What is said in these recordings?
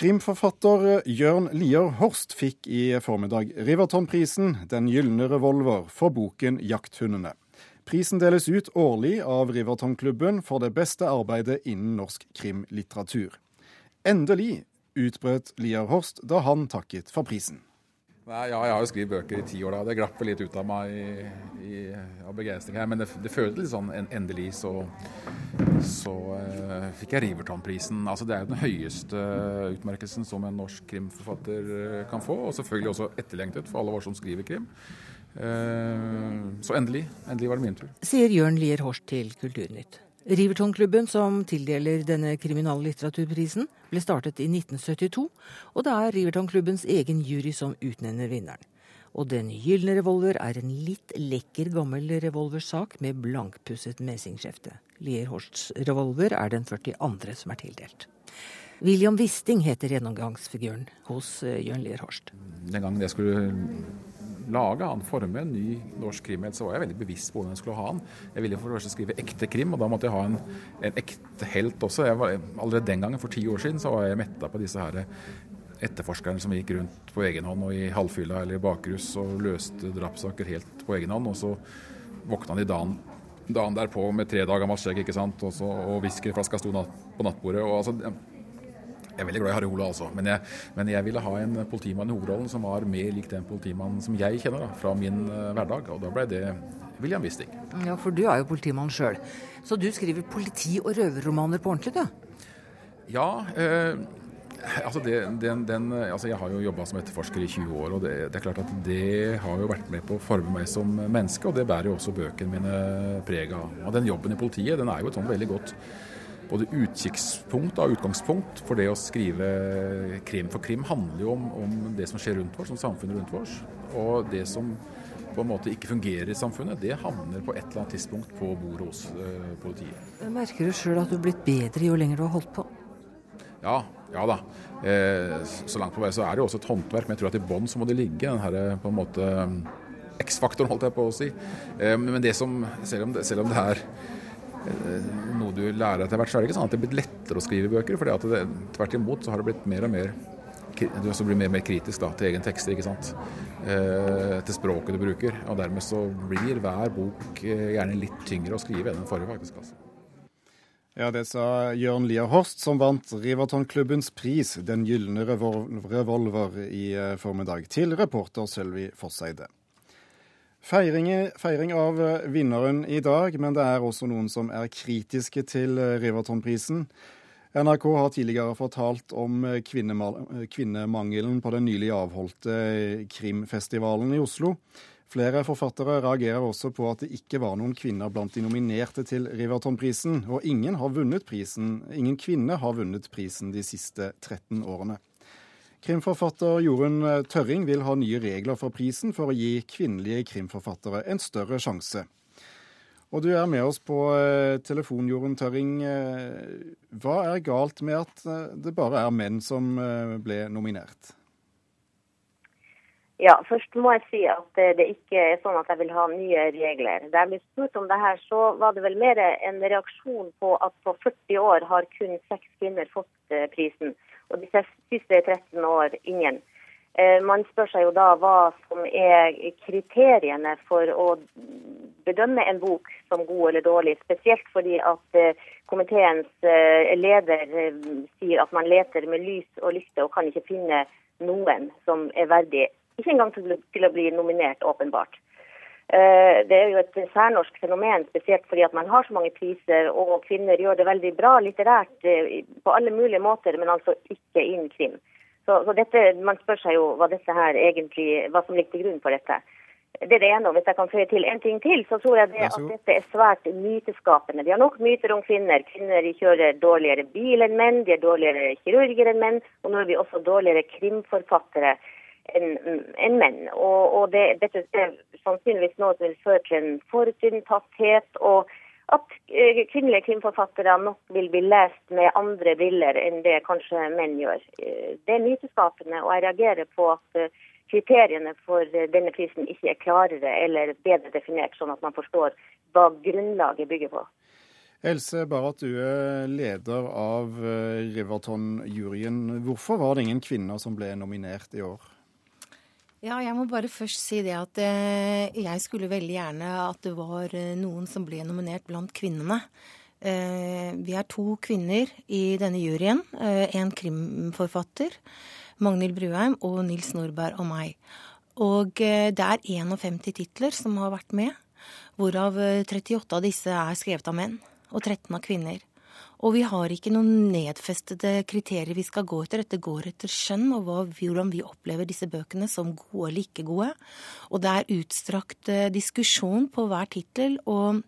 Krimforfatter Jørn Lier Horst fikk i formiddag Rivertonprisen, Den gylne revolver, for boken 'Jakthundene'. Prisen deles ut årlig av Rivertonklubben for det beste arbeidet innen norsk krimlitteratur. Endelig utbrøt Lier Horst da han takket for prisen. Nei, ja, jeg har jo skrevet bøker i ti år da. Det glapper litt ut av meg i, i, av begeistring her. Men det, det føltes litt sånn en, endelig så, så eh, fikk jeg Riverton-prisen. Altså, det er jo den høyeste utmerkelsen som en norsk krimforfatter eh, kan få. Og selvfølgelig også etterlengtet for alle våre som skriver krim. Eh, så endelig. Endelig var det min tur. Sier Jørn Lier Horst til Kulturnytt. Rivertonklubben, som tildeler denne kriminallitteraturprisen, ble startet i 1972, og det er Rivertonklubbens egen jury som utnevner vinneren. Og Den gylne revolver er en litt lekker gammel revolversak med blankpusset mesingskjefte. Lier Horsts revolver er den 42. som er tildelt. William Wisting heter gjennomgangsfiguren hos eh, Jørn Lier Horst. Den gangen jeg skulle lage han, forme en ny norsk krimhelt, så var jeg veldig bevisst på hvordan jeg skulle ha han. Jeg ville for det første skrive ekte krim, og da måtte jeg ha en, en ekte helt også. Var, allerede den gangen, for ti år siden, så var jeg metta på disse her etterforskerne som gikk rundt på egen hånd og i halvfylla eller bakrus og løste drapssaker helt på egen hånd. Og så våkna de dagen, dagen derpå med tre dager gammelt skjegg ikke sant? og, whiskyflaska sto natt, på nattbordet. og altså jeg er veldig glad i Harry Ola, altså. Men jeg, men jeg, ville ha en politimann i hovedrollen som var mer lik den politimannen som jeg kjenner da, fra min uh, hverdag. Og da ble det William Wisting. Ja, for du er jo politimann sjøl. Så du skriver politi- og røverromaner på ordentlig, du? Ja. Eh, altså, det, den, den, altså Jeg har jo jobba som etterforsker i 20 år, og det, det, er klart at det har jo vært med på å forme meg som menneske. Og det bærer jo også bøkene mine preg av. Og den jobben i politiet, den er jo et sånn veldig godt både utkikkspunkt og utgangspunkt for det å skrive krim. For krim handler jo om, om, det som skjer rundt oss, om samfunnet rundt oss. Og det som på en måte ikke fungerer i samfunnet, det havner på et eller annet tidspunkt på bordet hos uh, politiet. Merker du sjøl at du har blitt bedre jo lenger du har holdt på? Ja, ja da. Eh, så langt på vei så er det jo også et håndverk, men jeg tror at i bånn så må det ligge den her på en måte X-faktoren, holdt jeg på å si. Eh, men det som, selv om det, selv om det er Eh, noe du lærer etter hvert, så er det ikke sånn at det er blitt lettere å skrive bøker. for tvert imot så har det blitt mer og mer du også blir mer og mer kritisk da, til egen tekster, ikke sant? Eh, til språket du bruker. Og dermed så blir hver bok eh, gjerne litt tyngre å skrive enn den forrige, faktisk. altså. Ja, Det sa Jørn Lier Horst, som vant Rivertonklubbens pris, Den gylne revolver, i eh, formiddag, til reporter Sølvi Fosseide. Feiring, feiring, av eh, vinneren i dag, men det er også noen som er kritiske til eh, Rivertonprisen. NRK har tidligere fortalt om eh, kvinnemangelen på den nylig avholdte krimfestivalen i Oslo. Flere forfattere reagerer også på at det ikke var noen kvinner blant de nominerte til Rivertonprisen, og ingen, har prisen, ingen kvinne har vunnet prisen de siste 13 årene. Krimforfatter Jorunn Tørring vil ha nye regler for prisen for å gi kvinnelige krimforfattere en større sjanse. Og du er med oss på eh, telefon, Jorunn Tørring. Eh, hva er galt med at eh, det bare er menn som ble nominert? Ja, først må jeg si at det ikke er sånn at jeg vil ha nye regler. Da jeg ble spurt om det her, så var det vel mer en reaksjon på at på 40 år har kun seks kvinner fått prisen og de siste 13 år ingen. Eh, man spør seg jo da hva som er kriteriene for å bedømme en bok som god eller dårlig, spesielt fordi at eh, komiteens eh, leder sier at man leter med lys og lykte og kan ikke finne noen som er verdig, ikke engang til å bli nominert, åpenbart. Eh, det er jo et særnorsk fenomen, spesielt fordi at man har så mange priser, og kvinner gjør det veldig bra litterært eh, på alle mulige måter, men altså ikke innen krim. Så, så dette, Man spør seg jo hva, egentlig, hva som ligger til grunn for dette. Det er det ene. og Hvis jeg kan føye til en ting til, så tror jeg det at dette er svært myteskapende. Vi har nok myter om kvinner. Kvinner kjører dårligere bil enn menn, de er dårligere kirurger enn menn, og nå er vi også dårligere krimforfattere enn en menn. Og, og det, dette er sannsynligvis noe som vil føre til en forutinntatthet, og at eh, kvinnelige krimforfattere nok vil bli lest med andre briller enn det kanskje menn gjør. Eh, det er myteskapende, og jeg reagerer på at eh, kriteriene for denne prisen ikke er klarere eller bedre definert, sånn at man forstår hva grunnlaget bygger på. Else Barrat, du er leder av Riverton-juryen. Hvorfor var det ingen kvinner som ble nominert i år? Ja, jeg må bare først si det at eh, jeg skulle veldig gjerne at det var eh, noen som ble nominert blant kvinnene. Eh, vi er to kvinner i denne juryen. Eh, en krimforfatter, Magnhild Bruheim, og Nils Norberg og meg. Og eh, det er 51 titler som har vært med, hvorav 38 av disse er skrevet av menn og 13 av kvinner. Og vi har ikke noen nedfestede kriterier vi skal gå etter. Dette går etter skjønn og hvordan vi opplever disse bøkene som gode eller ikke gode. Og det er utstrakt eh, diskusjon på hver tittel. og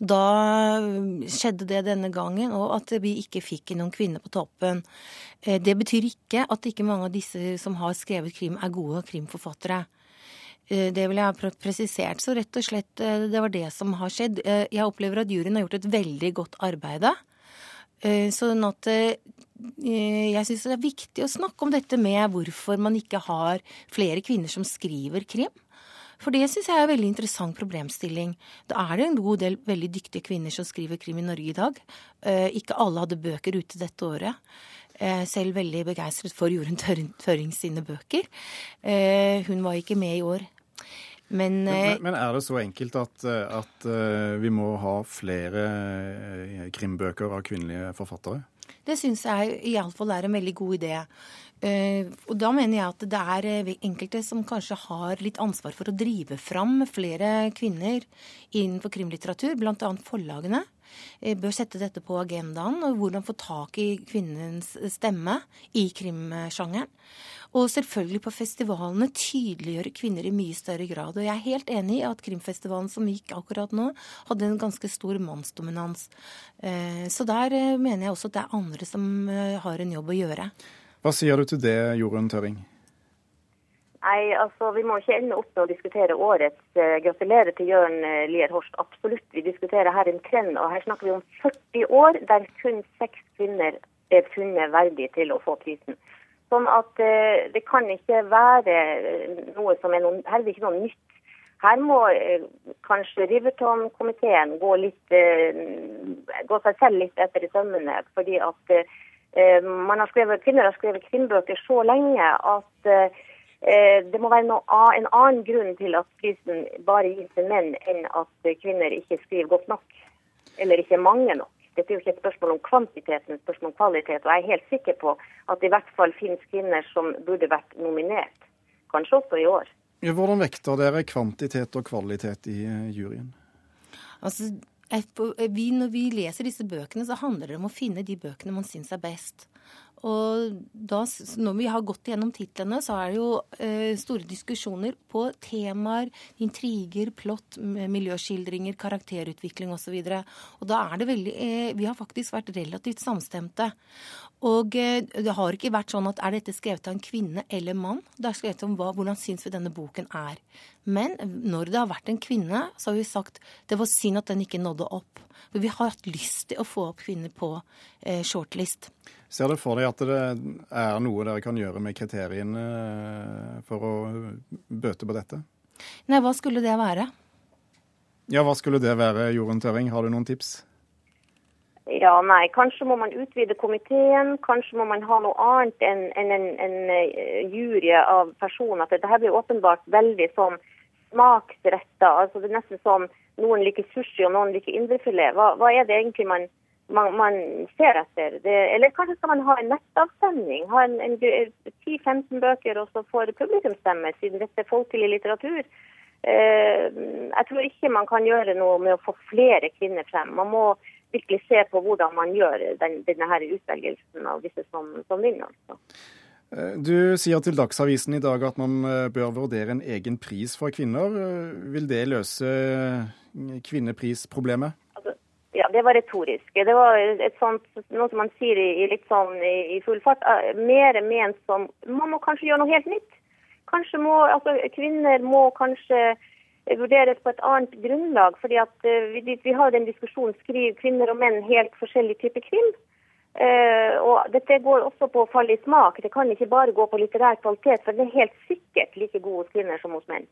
da skjedde det denne gangen, og at vi ikke fikk noen kvinner på toppen. Eh, det betyr ikke at ikke mange av disse som har skrevet krim, er gode krimforfattere. Eh, det vil jeg ha presisert. Så rett og slett, eh, det var det som har skjedd. Eh, jeg opplever at juryen har gjort et veldig godt arbeid. Sånn at jeg syns det er viktig å snakke om dette med hvorfor man ikke har flere kvinner som skriver krim. For det syns jeg er en veldig interessant problemstilling. Da er det en god del veldig dyktige kvinner som skriver krim i Norge i dag. Ikke alle hadde bøker ute dette året. Selv veldig begeistret for Jorunn Tørring sine bøker. Hun var ikke med i år men, men, eh, men, er det så enkelt at, eh, at eh, vi må ha flere krimbøker av kvinnelige forfattere? Det syns jeg iallfall er en veldig god idé. Og da mener jeg at det er enkelte som kanskje har litt ansvar for å drive fram flere kvinner innenfor krimlitteratur, bl.a. forlagene. Bør sette dette på agendaen, og hvordan få tak i kvinnens stemme i krimsjangeren. Og selvfølgelig på festivalene tydeliggjøre kvinner i mye større grad. Og jeg er helt enig i at krimfestivalen som gikk akkurat nå, hadde en ganske stor mannsdominans. Eh, så der eh, mener jeg også at det er andre som eh, har en jobb å gjøre. Hva sier du til det, Jorunn Tøring? Nei, altså Vi må ikke ende opp med å diskutere årets. Uh, gratulerer til Jørn uh, Lier Horst. Absolutt. Vi diskuterer her en trend. og Her snakker vi om 40 år der kun seks kvinner er funnet verdig til å få prisen. Sånn at eh, det kan ikke være eh, noe som er noe, her er ikke noe nytt. Her må eh, kanskje Riverton-komiteen gå gå seg selv litt etter i sømmene. Fordi at man har skrevet, kvinner har skrevet kvinnebøker så lenge at det må være noe, en annen grunn til at prisen bare gis til menn, enn at kvinner ikke skriver godt nok. Eller ikke mange nok. Dette er jo ikke et spørsmål om kvantitet, men et spørsmål om kvalitet. Og jeg er helt sikker på at det i hvert fall finnes kvinner som burde vært nominert. Kanskje også i år. Hvordan vekter dere kvantitet og kvalitet i eh, juryen? Altså, vi, når vi leser disse bøkene, så handler det om å finne de bøkene man syns er best. Og da, når vi har gått gjennom titlene, så er det jo eh, store diskusjoner på temaer, intriger, plott, miljøskildringer, karakterutvikling osv. Og, så og da er det veldig eh, Vi har faktisk vært relativt samstemte. Og eh, det har ikke vært sånn at er dette skrevet av en kvinne eller mann? Det er skrevet om hva, hvordan syns vi denne boken er. Men når det har vært en kvinne, så har vi sagt det var synd at den ikke nådde opp. For vi har hatt lyst til å få opp kvinner på eh, shortlist. Ser du for deg at det er noe dere kan gjøre med kriteriene eh, for å bøte på dette? Nei, hva skulle det være? Ja, hva skulle det være, Jorunn Tøring? Har du noen tips? Ja, nei, kanskje må man utvide komiteen. Kanskje må man ha noe annet enn en, en, en, eh, jury av personer. Dette blir åpenbart veldig sånn smaksretta. Altså, det er nesten som noen liker sushi og noen liker indrefilet. Hva, hva er det egentlig man man, man ser etter. Det, eller kanskje skal man ha en nettavstemning. Ha en, en 10-15 bøker, og så får publikum stemme, siden dette er folkelig litteratur. Eh, jeg tror ikke man kan gjøre noe med å få flere kvinner frem. Man må virkelig se på hvordan man gjør den, denne her utvelgelsen av disse som, som vinner. Altså. Eh, du sier til Dagsavisen i dag at man eh, bør vurdere en egen pris for kvinner. Eh, vil det løse kvinneprisproblemet? Ja, det var retorisk. Det var et sånt, noe som man sier i, litt sånn i, full fart. Eh, mer ment som Man må kanskje gjøre noe helt nytt. Kanskje må, altså Kvinner må kanskje vurderes på et annet grunnlag. fordi at uh, vi, vi, har den diskusjonen skriver kvinner og menn helt forskjellig type krim. Uh, og Dette går også på å falle i smak. Det kan ikke bare gå på litterær kvalitet, for det er helt sikkert like god hos kvinner som hos menn.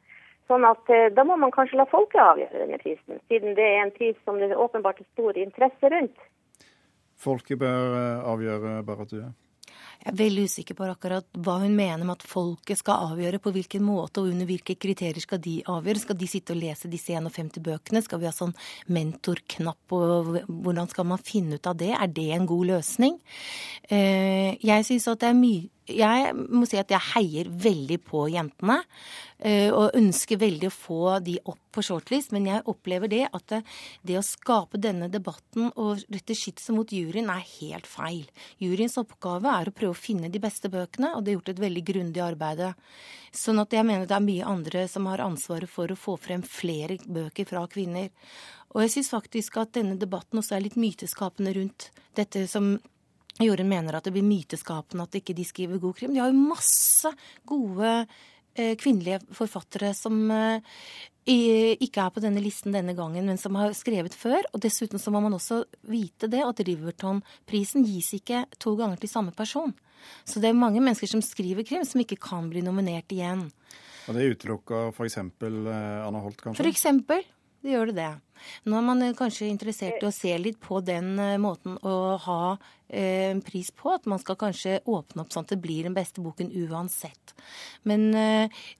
Sånn at eh, Da må man kanskje la folket avgjøre denne prisen, siden det er en pris som det åpenbart er stor interesse rundt. Folket bør eh, avgjøre, Barratue? Jeg er veldig usikker på akkurat hva hun mener med at folket skal avgjøre, på hvilken måte og under hvilke kriterier skal de avgjøre. Skal de sitte og lese disse 51 bøkene? Skal vi ha sånn mentorknapp, og hvordan skal man finne ut av det? Er det en god løsning? Eh, jeg syns at det er mye jeg må si at jeg heier veldig på jentene. Eh, og ønsker veldig å få de opp på shortlist. Men jeg opplever det at det, det å skape denne debatten og rette skytset mot juryen er helt feil. Juryens oppgave er å prøve å finne de beste bøkene, og det er gjort et veldig grundig arbeid. Sånn at jeg mener det er mye andre som har ansvaret for å få frem flere bøker fra kvinner. Og jeg syns faktisk at denne debatten også er litt myteskapende rundt dette som Jorunn mener at det blir myteskapende at ikke de skriver god krim. De har jo masse gode eh, kvinnelige forfattere som eh, ikke er på denne listen denne gangen, men som har skrevet før. Og dessuten så må man også vite det at Riverton-prisen gis ikke to ganger til samme person. Så det er mange mennesker som skriver krim, som ikke kan bli nominert igjen. Og det utelukka f.eks. Eh, Anna Holt, kanskje? For eksempel. Det gjør det det. Nå er man eh, kanskje interessert i å se litt på den eh, måten å ha eh, en pris på. At man skal kanskje åpne opp sånn at det blir den beste boken uansett. Men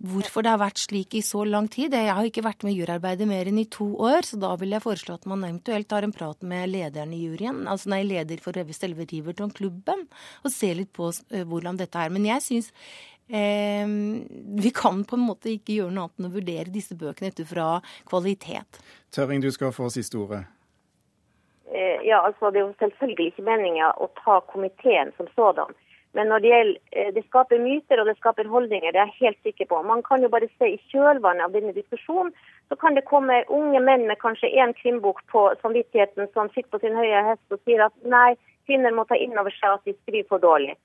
hvorfor det har vært slik i så lang tid Jeg har ikke vært med i juryarbeidet mer enn i to år, så da vil jeg foreslå at man eventuelt tar en prat med lederen i juryen, altså nei, leder for selve Riverton-klubben, og ser litt på hvordan dette er. Men jeg syns Eh, vi kan på en måte ikke gjøre noe annet enn å vurdere disse bøkene ut fra kvalitet. Tørring, du skal få siste ordet. Eh, ja, altså Det er jo selvfølgelig ikke meninga å ta komiteen som sådan. Men når det gjelder eh, Det skaper myter og det skaper holdninger, det er jeg helt sikker på. Man kan jo bare se i kjølvannet av denne diskusjonen, så kan det komme unge menn med kanskje én krimbok på samvittigheten som sitter på sin høye hest og sier at nei, kvinner må ta inn over seg at de skriver for dårlig.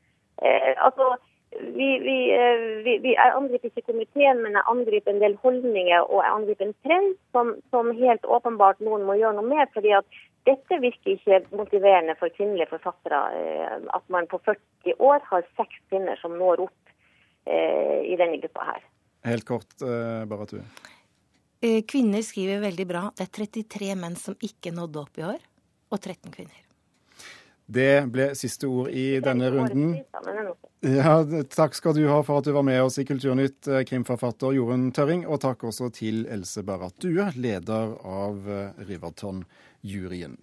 Eh, altså, vi, vi, eh, vi, vi, jeg angriper ikke komiteen, men jeg angriper en del holdninger og jeg angriper en trend som, som, helt åpenbart noen må gjøre noe med. fordi at dette virker ikke motiverende for kvinnelige forfattere. Eh, at man på 40 år har seks kvinner som når opp eh, i denne gruppa her. Helt kort, eh, bare. Kvinner skriver veldig bra. Det er 33 menn som ikke nådde opp i år, og 13 kvinner. Det ble siste ord i denne runden. Ja, takk skal du ha for at du var med oss i Kulturnytt, eh, krimforfatter Jorunn Tørring. Og takk også til Else Barrat Due, leder av eh, Riverton-juryen.